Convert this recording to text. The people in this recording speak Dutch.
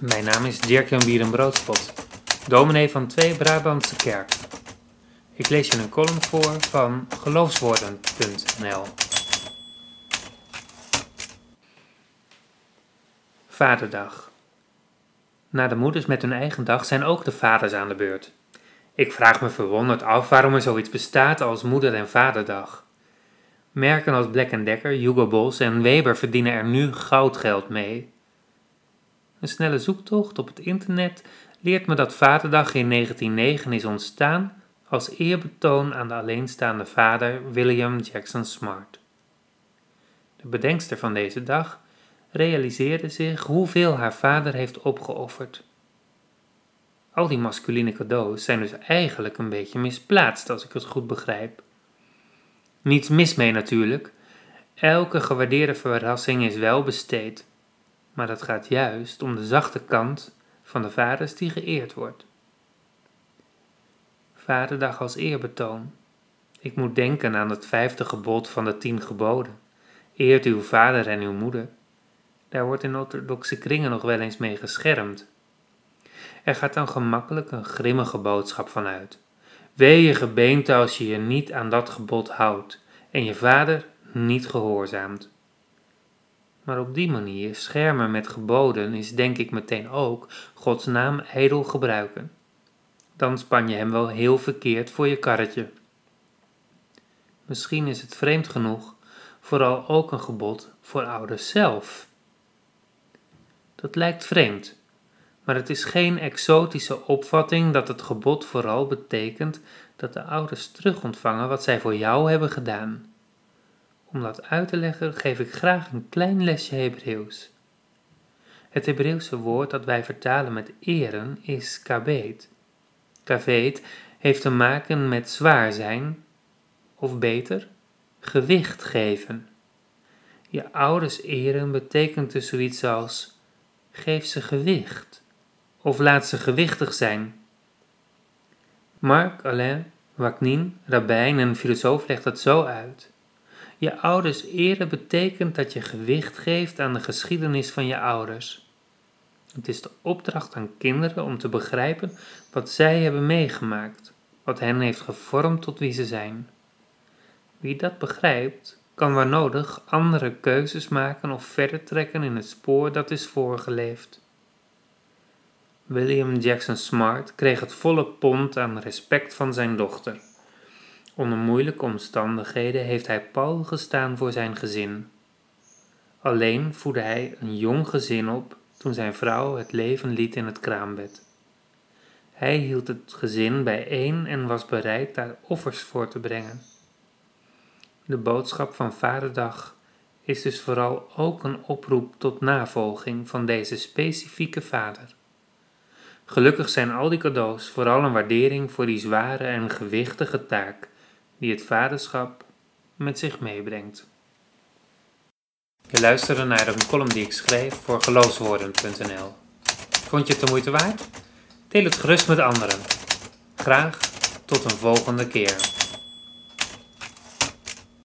Mijn naam is Dirk-Jan Bierenbroodspot, dominee van Twee Brabantse Kerk. Ik lees je een column voor van geloofswoorden.nl. Vaderdag. Na de moeders met hun eigen dag zijn ook de vaders aan de beurt. Ik vraag me verwonderd af waarom er zoiets bestaat als Moeder- en Vaderdag. Merken als Black Decker, Hugo Boss en Weber verdienen er nu goudgeld mee. Een snelle zoektocht op het internet leert me dat Vaderdag in 1909 is ontstaan als eerbetoon aan de alleenstaande vader William Jackson Smart. De bedenkster van deze dag realiseerde zich hoeveel haar vader heeft opgeofferd. Al die masculine cadeaus zijn dus eigenlijk een beetje misplaatst, als ik het goed begrijp. Niets mis mee natuurlijk. Elke gewaardeerde verrassing is wel besteed. Maar dat gaat juist om de zachte kant van de vaders die geëerd wordt. Vaderdag als eerbetoon. Ik moet denken aan het vijfde gebod van de tien geboden. Eert uw vader en uw moeder. Daar wordt in orthodoxe kringen nog wel eens mee geschermd. Er gaat dan gemakkelijk een grimmige boodschap van uit. Wee je gebeente als je je niet aan dat gebod houdt en je vader niet gehoorzaamt. Maar op die manier schermen met geboden is denk ik meteen ook Gods naam ijdel gebruiken. Dan span je hem wel heel verkeerd voor je karretje. Misschien is het vreemd genoeg vooral ook een gebod voor ouders zelf. Dat lijkt vreemd, maar het is geen exotische opvatting dat het gebod vooral betekent dat de ouders terugontvangen wat zij voor jou hebben gedaan. Om dat uit te leggen geef ik graag een klein lesje Hebreeuws. Het Hebreeuwse woord dat wij vertalen met eren is kabeet. Kaveet heeft te maken met zwaar zijn, of beter, gewicht geven. Je ouders eren betekent dus zoiets als geef ze gewicht of laat ze gewichtig zijn. Marc Alain Waknin, rabbijn en filosoof, legt het zo uit. Je ouders eren betekent dat je gewicht geeft aan de geschiedenis van je ouders. Het is de opdracht aan kinderen om te begrijpen wat zij hebben meegemaakt, wat hen heeft gevormd tot wie ze zijn. Wie dat begrijpt, kan waar nodig andere keuzes maken of verder trekken in het spoor dat is voorgeleefd. William Jackson Smart kreeg het volle pond aan respect van zijn dochter. Onder moeilijke omstandigheden heeft hij pal gestaan voor zijn gezin. Alleen voedde hij een jong gezin op toen zijn vrouw het leven liet in het kraambed. Hij hield het gezin bijeen en was bereid daar offers voor te brengen. De boodschap van Vaderdag is dus vooral ook een oproep tot navolging van deze specifieke vader. Gelukkig zijn al die cadeaus vooral een waardering voor die zware en gewichtige taak die het vaderschap met zich meebrengt. Je luisterde naar een column die ik schreef voor geloofswoorden.nl. Vond je het de moeite waard? Deel het gerust met anderen. Graag tot een volgende keer.